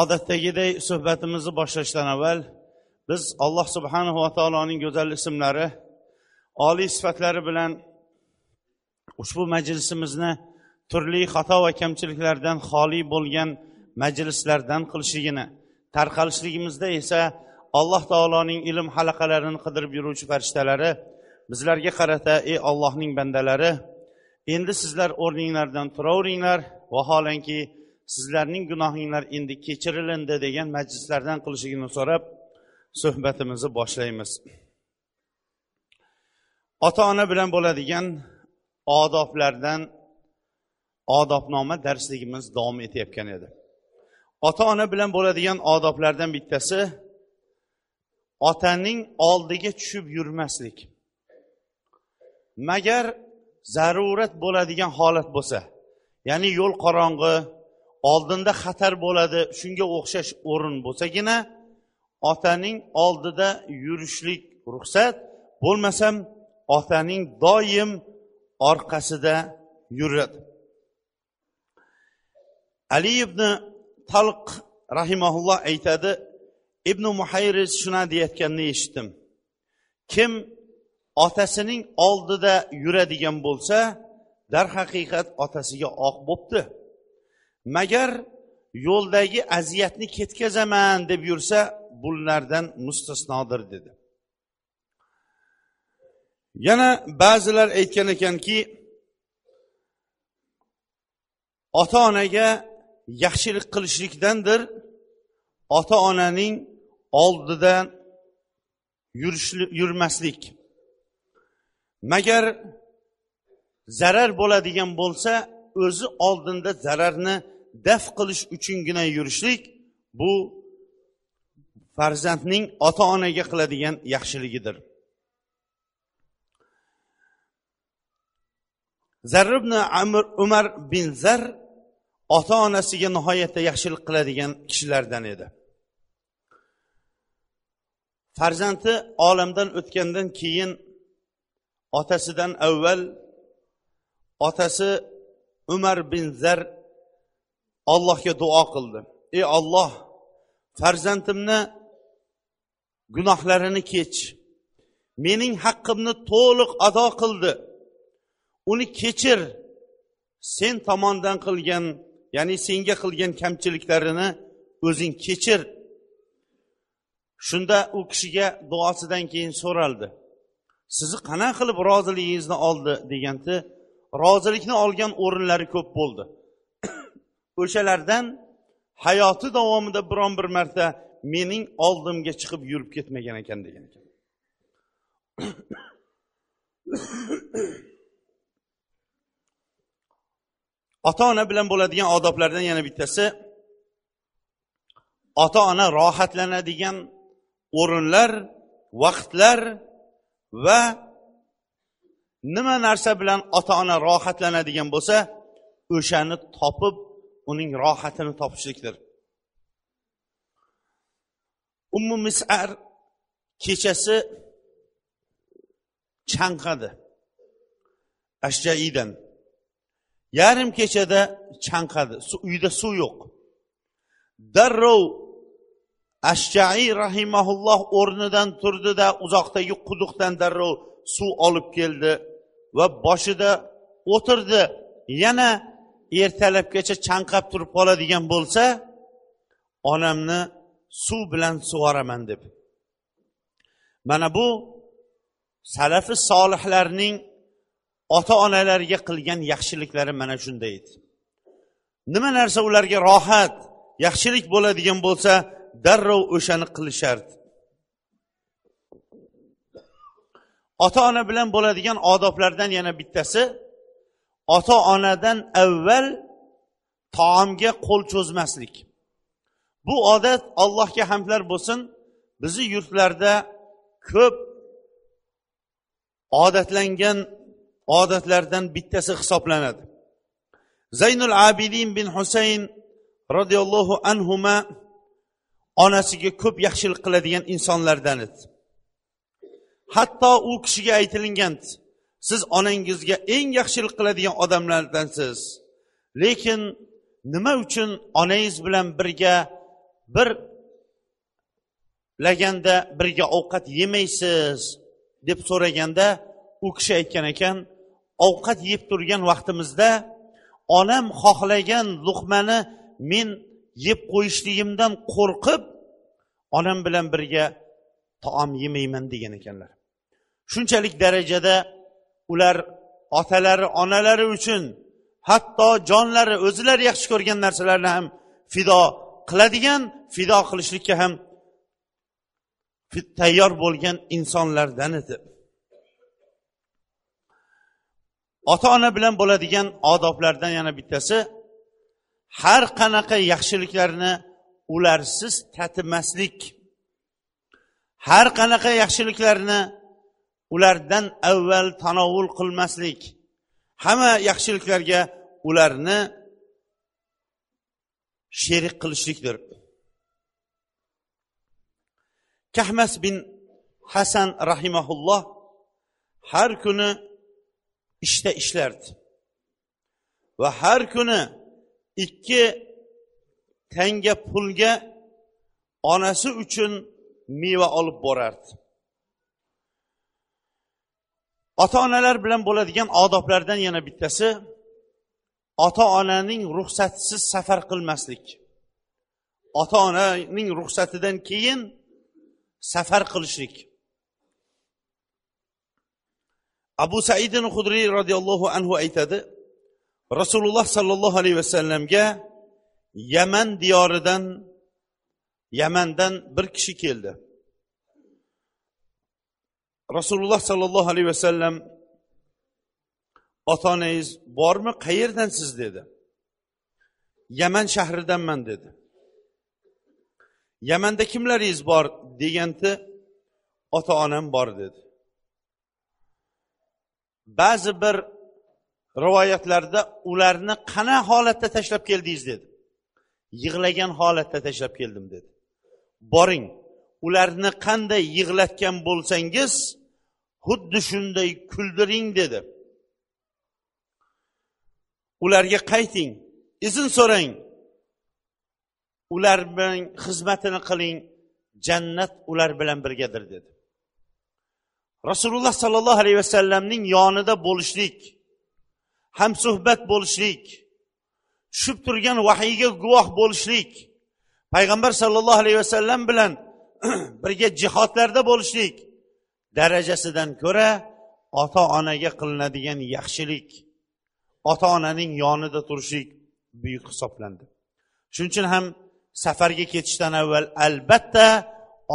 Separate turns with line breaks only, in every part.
Odatdagiday suhbatimizni boshlashdan avval biz alloh subhanahu va taoloning go'zal ismlari oliy sifatlari bilan ushbu majlisimizni turli xato va kamchiliklardan xoli bo'lgan majlislardan qilishligini tarqalishligimizda esa alloh taoloning ilm halaqalarini qidirib yuruvchi farishtalari bizlarga qarata ey ollohning bandalari endi sizlar o'rninglardan turaveringlar vaholanki sizlarning gunohinglar endi kechirilindi degan majlislardan qilishligini so'rab suhbatimizni boshlaymiz. Ota ona bilan bo'ladigan odoblardan odobnoma darsligimiz davom etayotgan edi. Ota ona bilan bo'ladigan odoblardan bittasi otaning oldiga tushib yurmaslik. Magar zarurat bo'ladigan holat bo'lsa ya'ni yo'l qorong'i oldinda xatar bo'ladi shunga o'xshash o'rin bo'lsagina otaning oldida yurishlik ruxsat bo'lmasam otaning doim orqasida yuradi. Ali ibn talq rahimaulloh aytadi ibn muhayriz shuna deyayotganini eshitdim. Kim otasining oldida yuradigan bo'lsa darhaqiqat otasiga oq bo'pti. Magar yo'ldagi aziyatni ketkazaman deb yursa bulardan mustasnodir dedi. Yana ba'zilar aytgan ekanki ota onaga yaxshilik qilishlikdandir ota onaning oldidan yurmaslik. Magar zarar bo'ladigan bo'lsa o'zi oldinda zararni daf qilish uchungina yurishlik bu farzandning ota onaga qiladigan yaxshiligidir. Zarr ibn amr umar bin zar ota onasiga nihoyatda yaxshilik qiladigan kishilardan edi. Farzandi olamdan o'tgandan keyin otasidan avval otasi umar bin zar allohga duo qildi. Ey olloh farzandimni gunohlarini kech. Mening haqqimni to'liq ado qildi. Uni kechir. Sen tomondan qilgan ya'ni senga qilgan kamchiliklarini o'zing kechir. Shunda u kishiga duosidan keyin so'raldi. Sizni qanaqa qilib roziligingizni oldi deganda rozilikni olgan o'rinlari ko'p bo'ldi. O'shalardan hayoti davomida biron bir marta mening oldimga chiqib yurib ketmagan ekan degan ekan. Ota ona bilan bo'ladigan odoblardan yana bittasi ota ona rohatlanadigan o'rinlar vaqtlar va nima narsa bilan ota ona rohatlanadigan bo'lsa o'shani topib uning rohatini topishlikdir. Ummu misar kechasi chanqadi. Ashjaidan yarim kechada chanqadi. Uyda suv yo'q. Darrov ashjai rahimaulloh o'rnidan turdida uzoqdagi quduqdan darrov suv olib keldi va boshida o'tirdi. Yana ertalabgacha chanqab turib qoladigan bo'lsa onamni suv bilan sug'oraman deb. Mana bu salafi solihlarning ota onalariga qilgan yaxshiliklari mana shunday edi. Nima narsa ularga rohat yaxshilik bo'ladigan bo'lsa darrov o'shani qilishardi. Ota ona bilan bo'ladigan odoblardan yana bittasi ota onadan avval taomga qo'l cho'zmaslik. Bu odat allohga hamdlar bo'lsin bizni yurtlarda ko'p odatlangan odatlardan bittasi hisoblanadi. Zaynul abidin bin husayn roziyallohu anhuma onasiga ko'p yaxshilik qiladigan insonlardan edi. Hatto u kishiga aytilingan siz onangizga eng yaxshilik qiladigan odamlardansiz. Lekin nima uchun onangiz bilan birga bir laganda birga ovqat yemaysiz deb so'raganda u kishi aytgan ekan ovqat yeb turgan vaqtimizda onam xohlagan luqmani men yeb qo'yishligimdan qo'rqib onam bilan birga taom yemayman degan ekanlar. Shunchalik darajada ular otalari onalari uchun hatto jonlari o'zilari yaxshi ko'rgan narsalarni ham fido qiladigan fido qilishlikka ham tayyor bo'lgan insonlardan edi. Ota ona bilan bo'ladigan odoblardan yana bittasi har qanaqa yaxshiliklarni ularsiz tatimaslik har qanaqa yaxshiliklarni ulardan avval tanovul qilmaslik. Hamma yaxshiliklarga ularni sherik qilishlikdir. Kahmas bin hasan rahimaulloh har kuni ishda işte ishlardi. Va har kuni ikki tanga pulga onasi uchun meva olib borardi. Ota onalar bilan bo'ladigan odoblardan yana bittasi ota onaning ruxsatisiz safar qilmaslik. Ota onaning ruxsatidan keyin safar qilishlik. Abu saidin hudriy roziyallohu anhu aytadi rasululloh sollallohu alayhi vasallamga yaman diyoridan yamandan bir kishi keldi. Rasululloh sollallohu alayhi vasallam ota onangiz bormi qayerdansiz dedi. Yaman shahridanman dedi. Yamanda kimlaringiz bor? deganda ota onam bor dedi. Ba'zi bir rivoyatlarda ularni qana holatda tashlab keldingiz dedi. Yig'lagan holatda tashlab keldim dedi. Boring ularni qanday yig'latgan bo'lsangiz xuddi shunday kuldiring dedi. Ularga qayting izn so'rang. Ular bilan xizmatini qiling jannat ular bilan birgadir dedi. Rasululloh sollallohu alayhi vasallamning yonida bo'lishlik hamsuhbat bo'lishlik tushib turgan vahiyga guvoh bo'lishlik payg'ambar sollallohu alayhi vasallam bilan birga jihodlarda bo'lishlik darajasidan ko'ra ota onaga qilinadigan yaxshilik ota onaning yonida turishlik buyuk hisoblandi shuning uchun ham safarga ketishdan avval albatta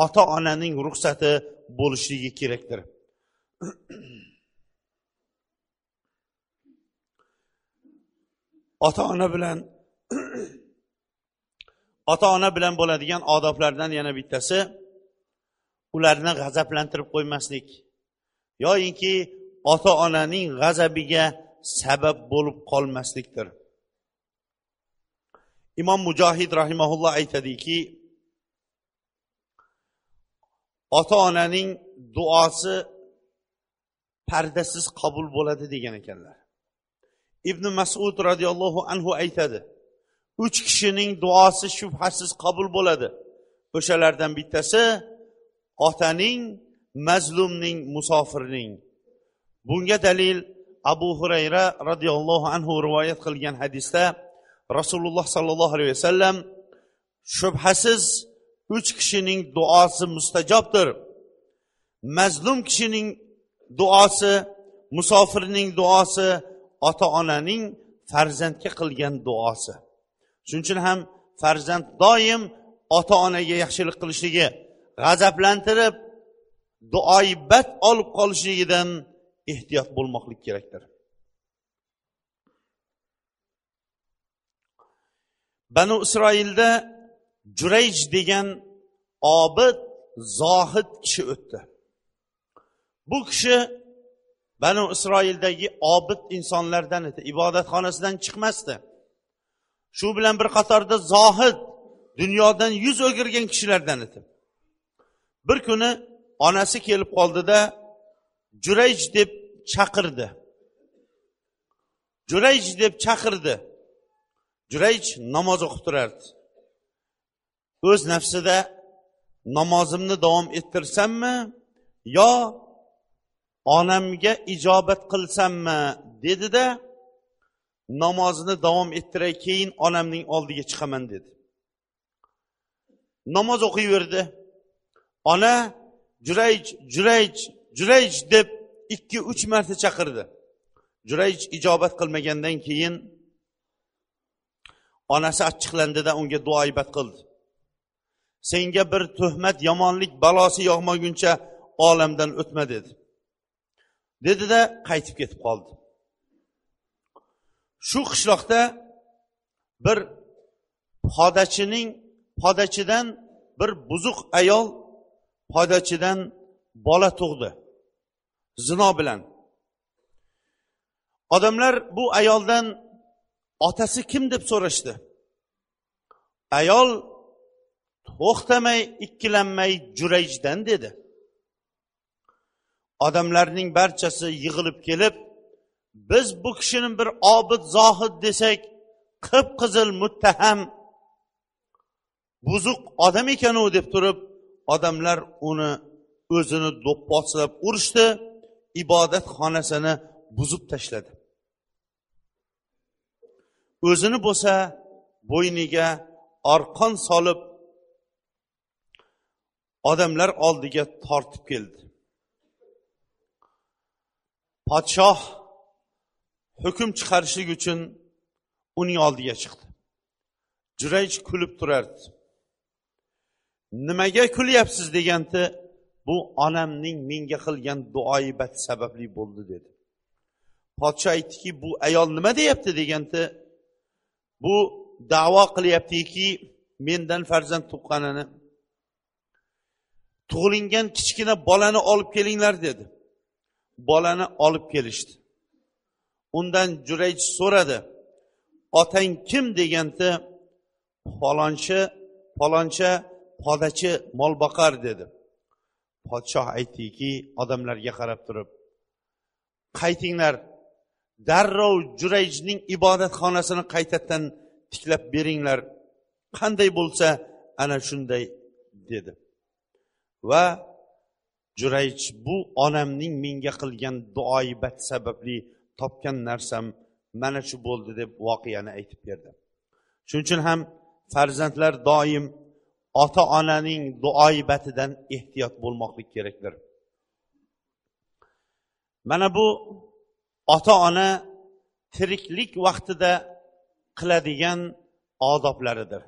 ota onaning ruxsati bo'lishligi kerakdir. Ota ona bilan ota ona bilan bo'ladigan odoblardan yana bittasi ularni g'azablantirib qo'ymaslik. Yoyinki ota onaning g'azabiga sabab bo'lib qolmaslikdir. Imom mujohid rahimaulloh aytadiki ota onaning duosi pardasiz qabul bo'ladi degan ekanlar. Ibn masud roziyallohu anhu aytadi uch kishining duosi shubhasiz qabul bo'ladi. O'shalardan bittasi otaning mazlumning musofirning. Bunga dalil abu hurayra roziyallohu anhu rivoyat qilgan hadisda rasululloh sollallohu alayhi vasallam shubhasiz uch kishining duosi mustajobdir. Mazlum kishining duosi musofirning duosi ota onaning farzandga qilgan duosi. Shuning uchun ham farzand doim ota onaga yaxshilik qilishligi g'azablantirib duoibat olib qolishligidan ehtiyot bo'lmoqlik kerakdir. Banu isroilda jurayj degan obid zohid kishi o'tdi. Bu kishi banu isroildagi obid insonlardan edi ibodatxonasidan chiqmasdi. Shu bilan bir qatorda zohid dunyodan yuz o'girgan kishilardan edi. Bir kuni onasi kelib qoldida jurayj deb chaqirdi. Jurayj deb chaqirdi. Jurayj namoz o'qib turardi. O'z nafsida namozimni davom ettirsammi yo onamga ijobat qilsammi dedida namozini davom ettiray keyin onamning oldiga chiqaman dedi. Namoz o'qiyverdi ona jurayj jurayj jurayj deb ikki uch marta chaqirdi. Jurayj ijobat qilmagandan keyin onasi achchiqlandida unga duoibat qildi. Senga bir tuhmat yomonlik balosi yog'maguncha olamdan o'tma dedi. Dedida qaytib ketib qoldi. Shu qishloqda bir podachining podachidan bir buzuq ayol podachidan bola tug'di. Zino bilan. Odamlar bu ayoldan otasi kim deb so'rashdi? Ayol to'xtamay ikkilanmay jurayjdan dedi. Odamlarning barchasi yig'ilib kelib biz bu kishini bir obid zohid desak qip qizil muttaham buzuq odam ekanu deb turib odamlar uni o'zini do'pposlab urishdi ibodatxonasini buzib tashladi. O'zini bo'lsa bo'yniga arqon solib odamlar oldiga tortib keldi. Podshoh hukm chiqarishlik uchun uning oldiga chiqdi. Jurayj kulib turardi. Nimaga kulyapsiz deganda bu onamning menga qilgan duoibati sababli bo'ldi dedi. Podsho aytdiki bu ayol nima deyapti deganda bu davo qilyaptiki mendan farzand tuqqanini. Tug'ilingan kichkina bolani olib kelinglar dedi. Bolani olib kelishdi. Undan jurayj so'radi otang kim deganda falonchi faloncha podachi mol boqar dedi podshoh aytdiki odamlarga qarab turib qaytinglar darrov jurayjning ibodatxonasini qaytadan tiklab beringlar. Qanday bo'lsa ana shunday dedi. Va jurayj bu onamning menga qilgan duoibat sababli topgan narsam mana shu bo'ldi deb voqeani aytib berdi. Shuning uchun ham farzandlar doim ota onaning duoibatidan ehtiyot bo'lmoqlik kerakdir. Mana bu ota ona tiriklik vaqtida qiladigan odoblaridir.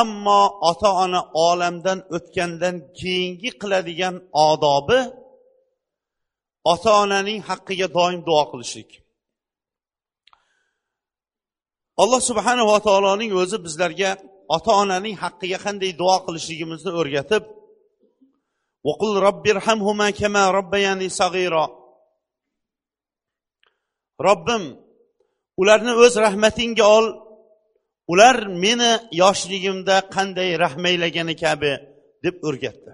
Ammo ota ona olamdan o'tgandan keyingi qiladigan odobi ota onaning haqqiga doim duo qilishlik. Alloh subhanava taoloning o'zi bizlarga ota onaning haqqiga qanday duo qilishligimizni o'rgatib robbim ularni o'z rahmatingga ol ular meni yoshligimda qanday rahmaylagani kabi deb o'rgatdi.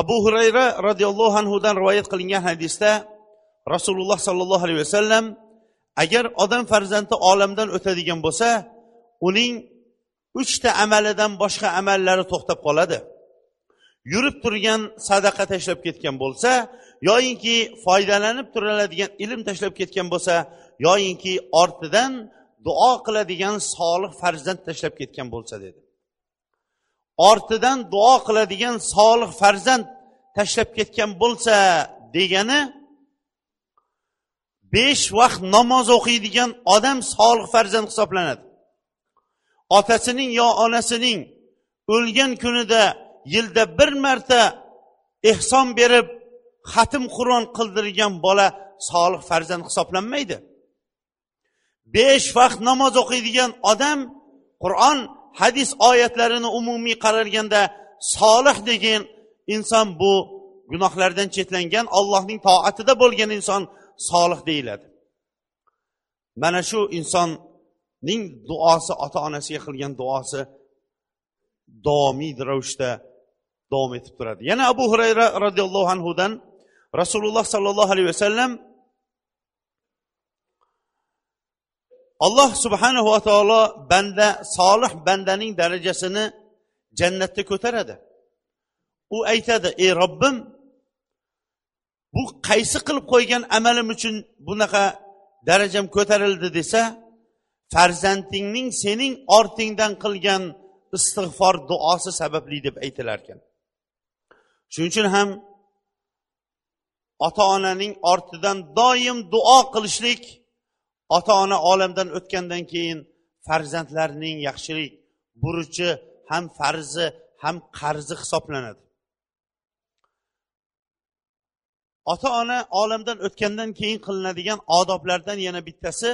Abu hurayra roziyallohu anhudan rivoyat qilingan hadisda rasululloh sollallohu alayhi vasallam agar odam farzandi olamdan o'tadigan bo'lsa uning uchta amalidan boshqa amallari to'xtab qoladi. Yurib turgan sadaqa tashlab ketgan bo'lsa yoyinki foydalanib turiladigan ilm tashlab ketgan bo'lsa yoyinki ortidan duo qiladigan solih farzand tashlab ketgan bo'lsa dedi. Ortidan duo qiladigan solih farzand tashlab ketgan bo'lsa degani besh vaqt namoz o'qiydigan odam solih farzand hisoblanadi. Otasining yo onasining o'lgan kunida yilda bir marta ehson berib xatm qur'on qildirgan bola solih farzand hisoblanmaydi. Besh vaqt namoz o'qiydigan odam qur'on hadis oyatlarini umumiy qaralganda solih degan inson bu gunohlardan chetlangan allohning toatida bo'lgan inson solih deyiladi. Mana shu inson ning duosi ota onasiga qilgan duosi davomiy ravishda davom etib turadi. Yana abu hurayra roziyallohu anhudan rasululloh sollallohu alayhi vasallam alloh subhanahu va taolo banda solih bandaning darajasini jannatda ko'taradi. U aytadi ey robbim bu qaysi qilib qo'ygan amalim uchun bunaqa darajam ko'tarildi desa farzandingning sening ortingdan qilgan istig'for duosi sababli deb aytilar ekan shuning uchun ham ota onaning ortidan doim duo qilishlik ota ona olamdan o'tgandan keyin farzandlarning yaxshilik burchi ham farzi ham qarzi hisoblanadi. Ota ona olamdan o'tgandan keyin qilinadigan odoblardan yana bittasi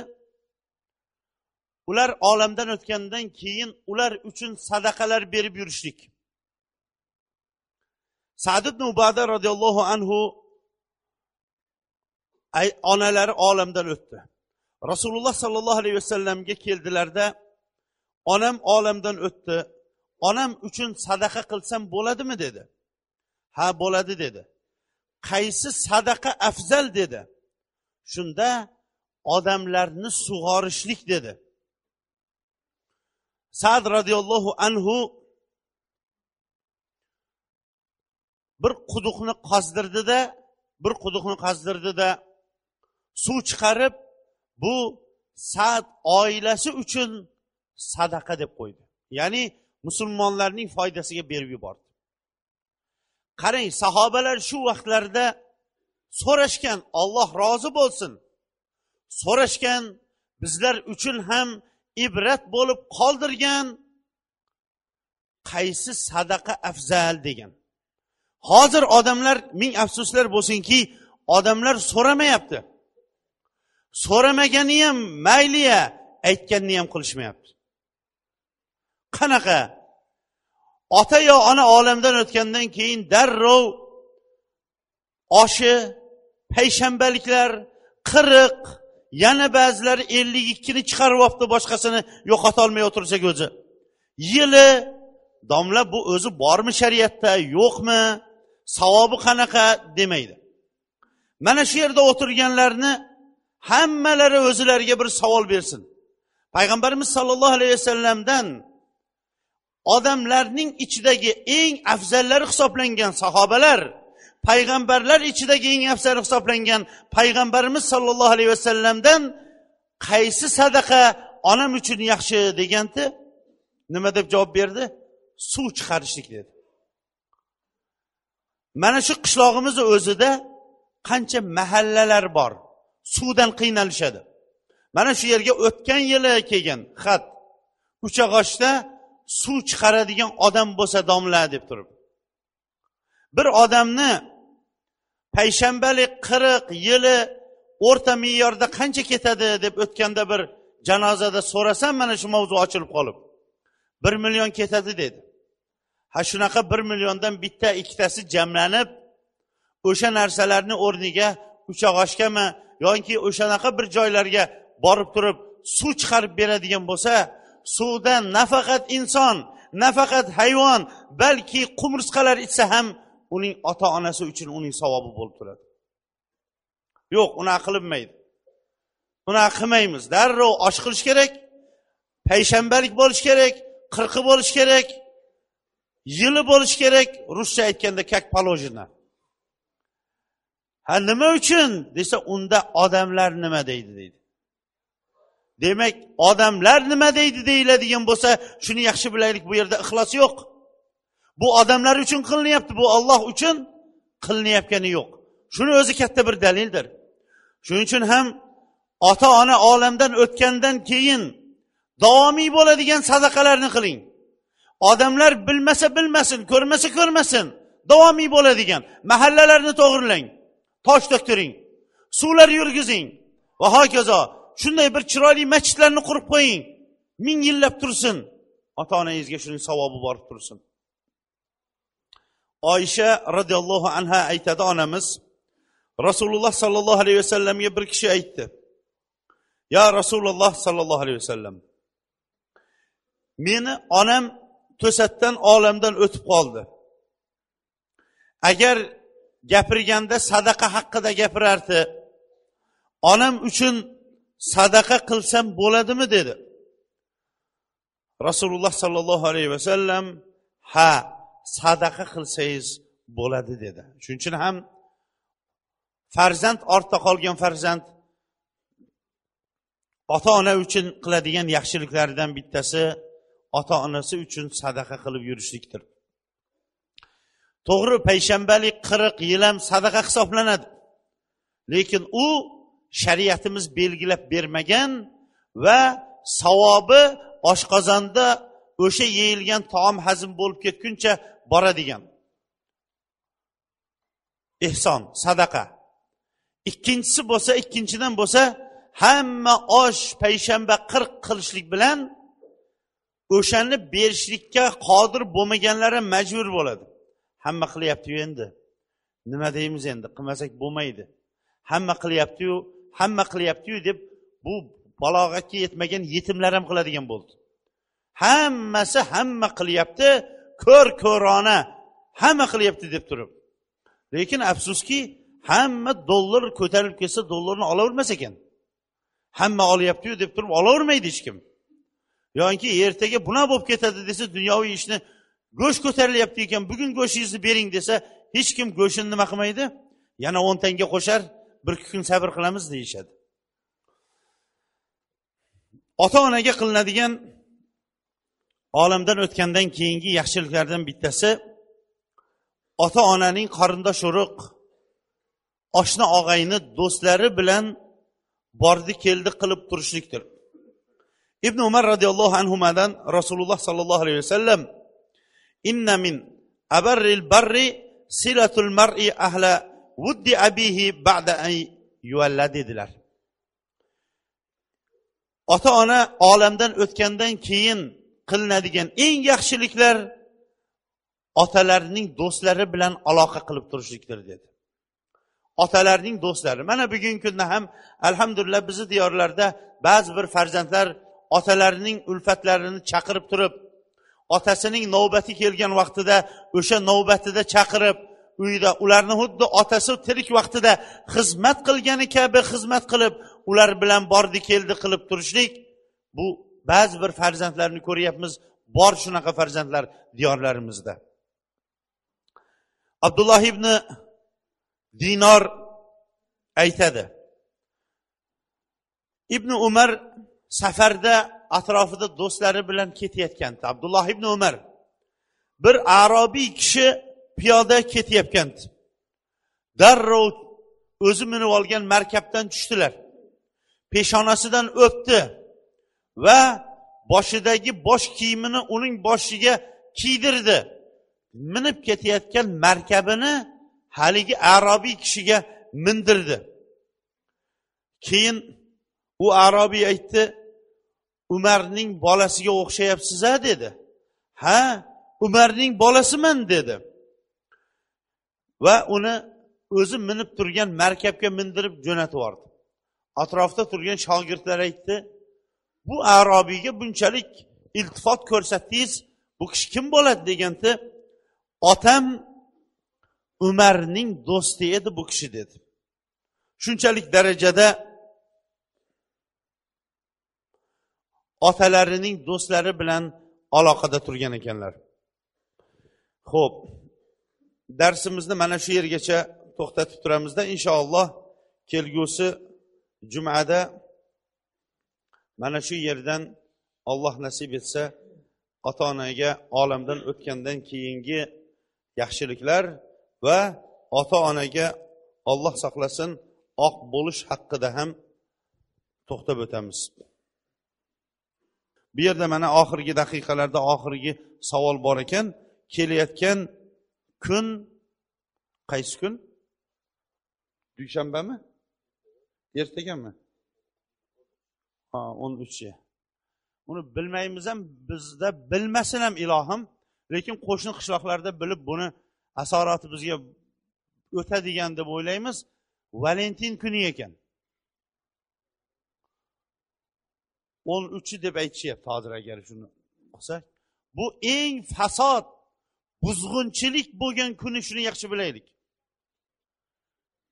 ular olamdan o'tgandan keyin ular uchun sadaqalar berib yurishlik. Sadid ibn roziyallohu anhu onalari olamdan o'tdi. Rasululloh sollallohu alayhi vasallamga keldilarda onam olamdan o'tdi. Onam uchun sadaqa qilsam bo'ladimi dedi. Ha bo'ladi dedi. Qaysi sadaqa afzal dedi. Shunda odamlarni sug'orishlik dedi. Sad roziyallohu anhu bir quduqni qazdirdida bir quduqni qazdirdida suv chiqarib bu sad oilasi uchun sadaqa deb qo'ydi. Ya'ni musulmonlarning foydasiga berib yubordi. Qarang sahobalar shu vaqtlarda so'rashgan olloh rozi bo'lsin so'rashgan bizlar uchun ham ibrat bo'lib qoldirgan qaysi sadaqa afzal degan. Hozir odamlar ming afsuslar bo'lsinki odamlar so'ramayapti. So'ramagani ham mayliya aytganini ham qilishmayapti. Qanaqa? Ota yo ona olamdan o'tgandan keyin darrov oshi payshanbaliklar qirq yana ba'zilari ellik ikkini chiqarib olibdi boshqasini yo'qotolmay o'tirsak o'zi. Yili domla bu o'zi bormi shariatda yo'qmi? Savobi qanaqa demaydi. Mana shu yerda o'tirganlarni hammalari o'zilariga bir savol bersin. Payg'ambarimiz sollallohu alayhi vasallamdan odamlarning ichidagi eng afzallari hisoblangan sahobalar payg'ambarlar ichidagi eng afzal hisoblangan payg'ambarimiz sollallohu alayhi vasallamdan qaysi sadaqa onam uchun yaxshi deganda nima deb javob berdi? Suv chiqarishlik dedi. Mana shu qishlog'imizni o'zida qancha mahallalar bor. Suvdan qiynalishadi. Mana shu yerga o'tgan yili kelgan xat. Uchag'ochda suv chiqaradigan odam bo'lsa domla deb turib. Bir odamni payshanbalik qirq yili o'rta me'yorda qancha ketadi deb o'tganda bir janozada so'rasam mana shu mavzu ochilib qolib bir million ketadi dedi. Ha shunaqa bir milliondan bitta ikkitasi jamlanib o'sha narsalarni o'rniga uchag'ochgami yoki o'shanaqa bir joylarga borib turib suv chiqarib beradigan bo'lsa suvdan nafaqat inson nafaqat hayvon balki qumursqalar ichsa ham uning ota onasi uchun uning savobi bo'lib turadi. Yo'q unaqa qilinmaydi unaqa qilmaymiz. Darrov osh qilish kerak payshanbalik bo'lishi kerak qirqi bo'lishi kerak yili bo'lishi kerak. Ruscha aytganda как положено ha nima uchun? Desa unda odamlar nima deydi deydi. Demak odamlar nima deydi deyiladigan bo'lsa shuni yaxshi bilaylik bu yerda ixlos yo'q. Bu odamlar uchun qilinyapti bu olloh uchun qilinayotgani yo'q. Shuni o'zi katta bir dalildir. Shuning uchun ham ota ona olamdan o'tgandan keyin davomiy bo'ladigan sadaqalarni qiling. Odamlar bilmasa bilmasin ko'rmasa ko'rmasin davomiy bo'ladigan mahallalarni to'g'irlang tosh to'ktiring suvlar yurgizing va hokazo shunday bir chiroyli masjidlarni qurib qo'ying ming yillab tursin. Ota onangizga shuning savobi borib tursin. Oysha roziyallohu anha aytadi onamiz rasululloh sollallohu alayhi vasallamga bir kishi aytdi. Yo rasululloh sollallohu alayhi vasallam meni onam to'satdan olamdan o'tib qoldi. Agar gapirganda sadaqa haqida gapirardi onam uchun sadaqa qilsam bo'ladimi? dedi. Rasululloh sollallohu alayhi vasallam ha sadaqa qilsangiz bo'ladi dedi. Shuning uchun ham farzand ortda qolgan farzand ota ona uchun qiladigan yaxshiliklaridan bittasi ota onasi uchun sadaqa qilib yurishlikdir. To'g'ri payshanbalik qirq yil ham sadaqa hisoblanadi. Lekin u shariatimiz belgilab bermagan va savobi oshqozonda o'sha yeyilgan taom hazm bo'lib ketguncha boradigan. Ehson sadaqa. Ikkinchisi bo'lsa ikkinchidan bo'lsa hamma osh payshanba qirq qilishlik bilan o'shani berishlikka qodir bo'lmaganlari majbur bo'ladi. Hamma qilyaptiyu endi. Nima deymiz endi? Qilmasak bo'lmaydi. Hamma qilyaptiyu hamma qilyaptiyu deb bu balog'atga yetmagan yetimlar ham qiladigan bo'ldi. Hammasi hamma qilyapti ko'r ko'rona hamma qilyapti deb turib. Lekin afsuski hamma dollar ko'tarilib ketsa dollarni olavermas ekan. Hamma olyaptiyu deb turib olavermaydi hech kim. Yoki ertaga bunaqa bo'lib ketadi desa dunyoviy ishni go'sht ko'tarilyapti ekan bugun go'shtingizni bering desa hech kim go'shtini nima qilmaydi? Yana o'n tanga qo'shar bir ikki kun sabr qilamiz deyishadi. Ota onaga qilinadigan olamdan o'tgandan keyingi yaxshiliklardan bittasi ota onaning qarindosh urug' oshna og'ayni do'stlari bilan bordi keldi qilib turishlikdir. Ibn umar roziyallohu anhudan rasululloh sollallohu alayhi vasallam inna min abarril barri silatul mar'i ahla vuddi abihi ba'da an yuvalla dedilar. Ota ona olamdan o'tgandan keyin qilinadigan eng yaxshiliklar otalarning do'stlari bilan aloqa qilib turishlikdir dedi. Otalarning do'stlari. Mana bugungi kunda ham alhamdulillah bizni diyorlarda ba'zi bir farzandlar otalarining ulfatlarini chaqirib turib otasining navbati kelgan vaqtida o'sha navbatida chaqirib uyda ularni xuddi otasi tirik vaqtida xizmat qilgani kabi xizmat qilib ular bilan bordi keldi qilib turishlik bu ba'zi bir farzandlarni ko'ryapmiz bor shunaqa farzandlar diyorlarimizda. Abdulloh ibn dinor aytadi ibn umar safarda atrofida do'stlari bilan ketayotgandi. Abdulloh ibn umar bir arobiy kishi piyoda ketayotgandi. Darrov o'zi minib olgan markabdan tushdilar. Peshonasidan o'pdi. Va boshidagi bosh kiyimini uning boshiga kiydirdi. Minib ketayotgan markabini haligi arobiy kishiga mindirdi. Keyin u arobiy aytdi umarning bolasiga o'xshayapsiz a dedi. Ha umarning bolasiman dedi. Va uni o'zi minib turgan markabga mindirib jo'natib yubordi. Atrofda turgan shogirdlar aytdi bu arobiyga bunchalik iltifot ko'rsatdingiz bu kishi kim bo'ladi deganda otam umarning do'sti edi bu kishi dedi. Shunchalik darajada otalarining do'stlari bilan aloqada turgan ekanlar. Ho'p darsimizni mana shu yergacha to'xtatib turamizda inshaalloh kelgusi jumada mana shu yerdan olloh nasib etsa ota onaga olamdan o'tgandan keyingi yaxshiliklar va ota onaga olloh saqlasin oq bo'lish haqida ham to'xtab o'tamiz. Bu yerda mana oxirgi daqiqalarda oxirgi savol bor ekan. Kelayotgan kun qaysi kun? Dushanbami? Ertagami o'n uchi uni bilmaymiz ham bizda bilmasin ham ilohim lekin qo'shni qishloqlarda bilib buni asorati bizga o'tadigan deb o'ylaymiz. Valentin kuni ekan. o'n uchi deb aytishyapti hozir agar shuni qilsak. Bu eng fasod buzg'unchilik bo'lgan kuni shuni yaxshi bilaylik.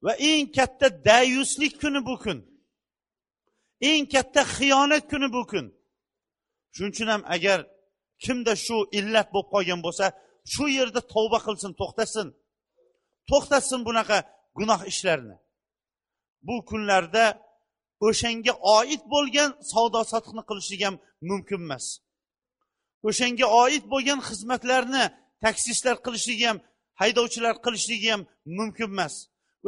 Va eng katta dayuslik kuni bu kun. Eng katta xiyonat kuni bu kun. Shuning uchun ham agar kimda shu illat bo'lib qolgan bo'lsa shu yerda tavba qilsin to'xtasin. To'xtatsin bunaqa gunoh ishlarni bu kunlarda o'shanga oid bo'lgan savdo sotiqni qilishlik ham mumkin emas. O'shanga oid bo'lgan xizmatlarni taksistlar qilishligi ham haydovchilar qilishligi ham mumkin emas.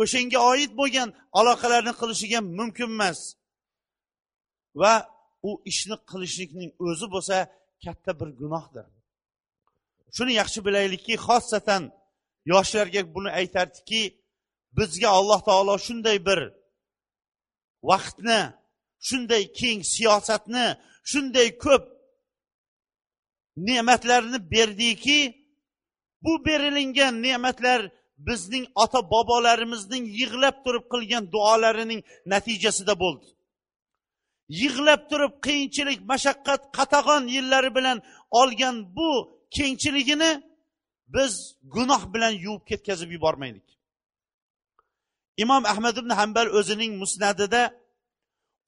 O'shanga oid bo'lgan aloqalarni qilishligi ham mumkin emas. Va u ishni qilishlikning o'zi bo'lsa katta bir gunohdir. Shuni yaxshi bilaylikki xosatan yoshlarga buni aytardiki bizga alloh taolo shunday bir vaqtni shunday keng siyosatni shunday ko'p ne'matlarni berdiki bu berilingan ne'matlar bizning ota bobolarimizning yig'lab turib qilgan duolarining natijasida bo'ldi. Yig'lab turib qiyinchilik mashaqqat qatag'on yillari bilan olgan bu kengchiligini biz gunoh bilan yuvib ketkazib yubormaylik. Imom ahmad ibn hambal o'zining musnadida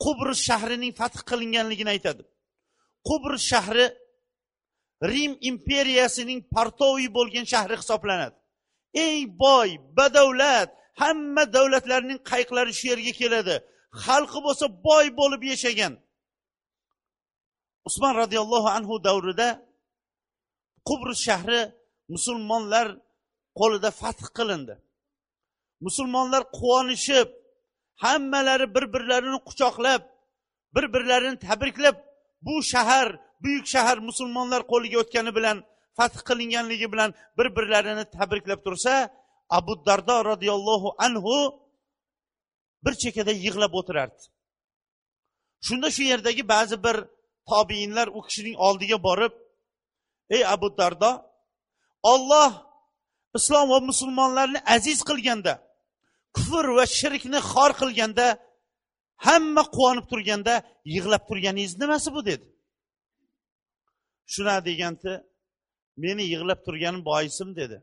qubrus shahrining fath qilinganligini aytadi. Qubrus shahri rim imperiyasining partoviy bo'lgan shahri hisoblanadi. Eng boy badavlat hamma davlatlarning qayiqlari shu yerga keladi. Xalqi bo'lsa boy bo'lib yashagan. Usmon roziyallohu anhu davrida qubrus shahri musulmonlar qo'lida fath qilindi. Musulmonlar quvonishib hammalari bir birlarini quchoqlab bir birlarini tabriklab bu shahar buyuk shahar musulmonlar qo'liga o'tgani bilan fath qilinganligi bilan bir birlarini tabriklab tursa abu dardo roziyallohu anhu bir chekkada yig'lab o'tirardi. Shunda shu yerdagi ba'zi bir tobiinlar u kishining oldiga borib ey abu dardo olloh islom va musulmonlarni aziz qilganda kufr va shirkni xor qilganda hamma quvonib turganda yig'lab turganingiz nimasi bu? dedi. Shuna deganda meni yig'lab turganim boisim dedi.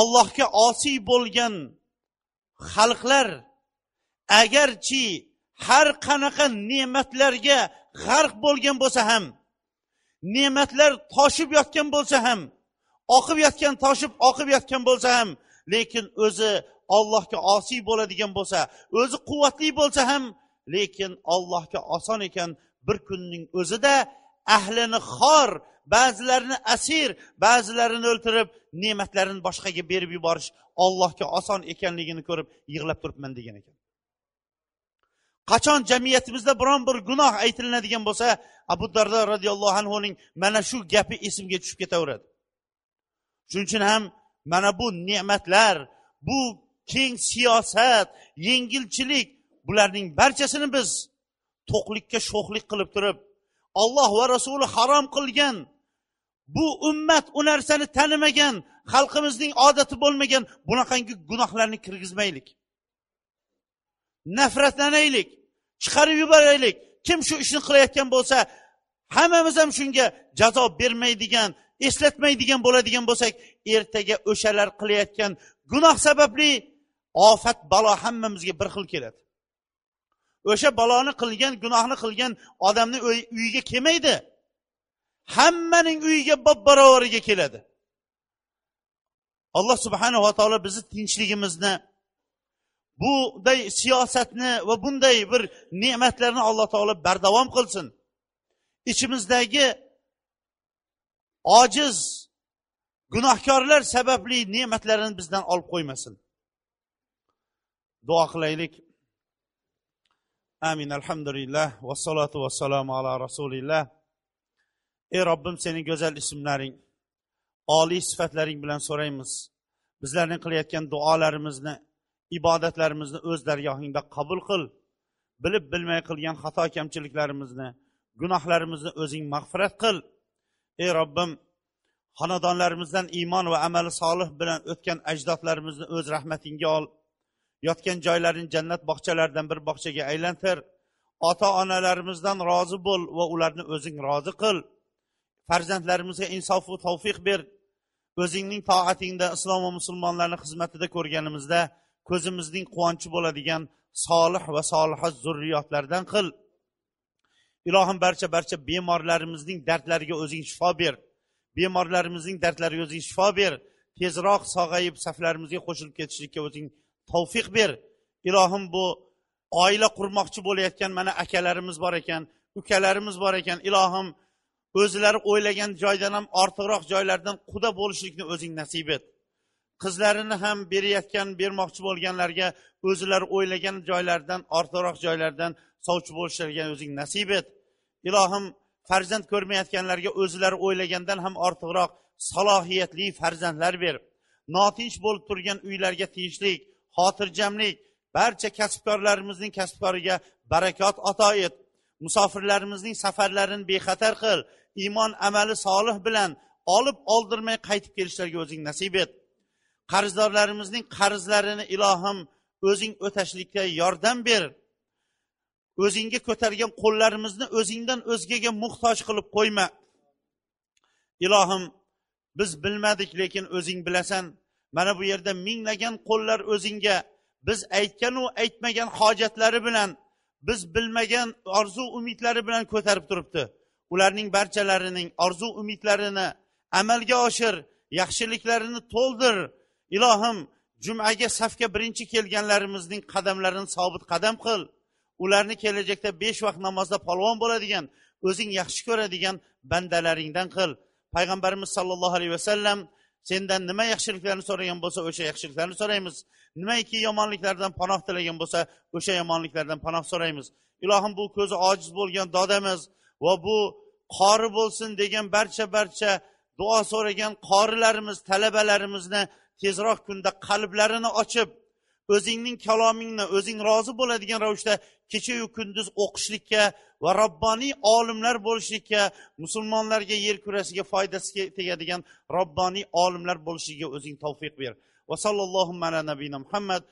Ollohga osiy bo'lgan xalqlar agarchi har qanaqa ne'matlarga g'arq bo'lgan bo'lsa ham ne'matlar toshib yotgan bo'lsa ham oqib yotgan toshib oqib yotgan bo'lsa ham lekin o'zi ollohga osiy bo'ladigan bo'lsa o'zi quvvatli bo'lsa ham lekin ollohga oson ekan bir kunning o'zida ahlini xor ba'zilarini asir ba'zilarini o'ltirib ne'matlarini boshqaga berib yuborish ollohga oson ekanligini ko'rib yig'lab turibman degan ekan. Qachon jamiyatimizda biron bir gunoh aytilinadigan bo'lsa abu dardo roziyallohu anhuning mana shu gapi esimga tushib ketaveradi. Shuning uchun ham mana bu ne'matlar bu keng siyosat yengilchilik bularning barchasini biz to'qlikka sho'xlik qilib turib olloh va rasuli harom qilgan bu ummat u narsani tanimagan xalqimizning odati bo'lmagan bunaqangi gunohlarni kirgizmaylik. Nafratlanaylik chiqarib yuboraylik. Kim shu ishni qilayotgan bo'lsa hammamiz ham shunga jazo bermaydigan eslatmaydigan bo'ladigan bo'lsak ertaga o'shalar qilayotgan gunoh sababli ofat balo hammamizga bir xil keladi. O'sha baloni qilgan gunohni qilgan odamni uyiga kelmaydi. Hammaning uyiga bob barobariga keladi. Alloh subhanava taolo bizni tinchligimizni bunday siyosatni va bunday bir ne'matlarni alloh taolo bardavom qilsin. Ichimizdagi ojiz gunohkorlar sababli ne'matlarini bizdan olib qo'ymasin. Duo qilaylik. Amin. Alhamdulillah. Vassalotu vassalomu ala rasulilloh ey robbim sening go'zal ismlaring oliy sifatlaring bilan so'raymiz. Bizlarning qilayotgan duolarimizni ibodatlarimizni o'z dargohingda qabul qil. Bilib bilmay qilgan xato kamchiliklarimizni gunohlarimizni o'zing mag'firat qil. Ey robbim xonadonlarimizdan iymon va amali solih bilan o'tgan ajdodlarimizni o'z rahmatingga ol. Yotgan joylarini jannat bog'chalaridan bir bog'chaga aylantir. Ota onalarimizdan rozi bo'l va ularni o'zing rozi qil. Farzandlarimizga insofu tavfiq ber. O'zingning toatingda islom va musulmonlarni xizmatida ko'rganimizda ko'zimizning quvonchi bo'ladigan solih va solihat zurriyotlardan qil. Ilohim barcha barcha bemorlarimizning dardlariga o'zing shifo ber. Bemorlarimizning dardlariga o'zing shifo ber. Tezroq sog'ayib saflarimizga qo'shilib ketishlikka o'zing tavfiq ber. Ilohim bu oila qurmoqchi bo'layotgan mana akalarimiz bor ekan ukalarimiz bor ekan. Ilohim o'zlari o'ylagan joydan ham ortiqroq joylardan quda bo'lishlikni o'zing nasib et. Qizlarini ham berayotgan bermoqchi bo'lganlarga o'zlari o'ylagan joylardan ortiqroq joylardan sovchi bo'lishlariga o'zing nasib et. Ilohim farzand ko'rmayotganlarga o'zlari o'ylagandan ham ortiqroq salohiyatli farzandlar ber. Notinch bo'lib turgan uylarga tinchlik xotirjamlik barcha kasbkorlarimizning kasbkoriga barakot ato et. Musofirlarimizning safarlarini bexatar qil iymon amali solih bilan olib oldirmay qaytib kelishlariga o'zing nasib et. Qarzdorlarimizning qarzlarini ilohim o'zing o'tashlikka yordam ber. O'zingga ko'targan qo'llarimizni o'zingdan o'zgaga muhtoj qilib qo'yma. Ilohim biz bilmadik lekin o'zing bilasan. Mana bu yerda minglagan qo'llar o'zingga. Biz aytganu aytmagan hojatlari bilan biz bilmagan orzu umidlari bilan ko'tarib turibdi. Ularning barchalarining orzu umidlarini amalga oshir yaxshiliklarini to'ldir. Ilohim jumaga safga birinchi kelganlarimizning qadamlarini sobit qadam qil. Ularni kelajakda besh vaqt namozda polvon bo'ladigan o'zing yaxshi ko'radigan bandalaringdan qil. Payg'ambarimiz sollallohu alayhi vasallam sendan nima yaxshiliklarni so'ragan bo'lsa o'sha yaxshiliklarni so'raymiz. Nimaiki yomonliklardan panoh tilagan bo'lsa o'sha yomonliklardan panoh so'raymiz. Ilohim bu ko'zi ojiz bo'lgan dodamiz va bu qori bo'lsin degan barcha barcha duo so'ragan qorilarimiz talabalarimizni tezroq kunda qalblarini ochib o'zingning kalomingni o'zing rozi bo'ladigan ravishda kechayu kunduz o'qishlikka va robboniy olimlar bo'lishlikka musulmonlarga yer kurasiga foydasi tegadigan robboniy olimlar bo'lishligiga o'zing tavfiq ber. Va sallallohu ala nabiyina muhammad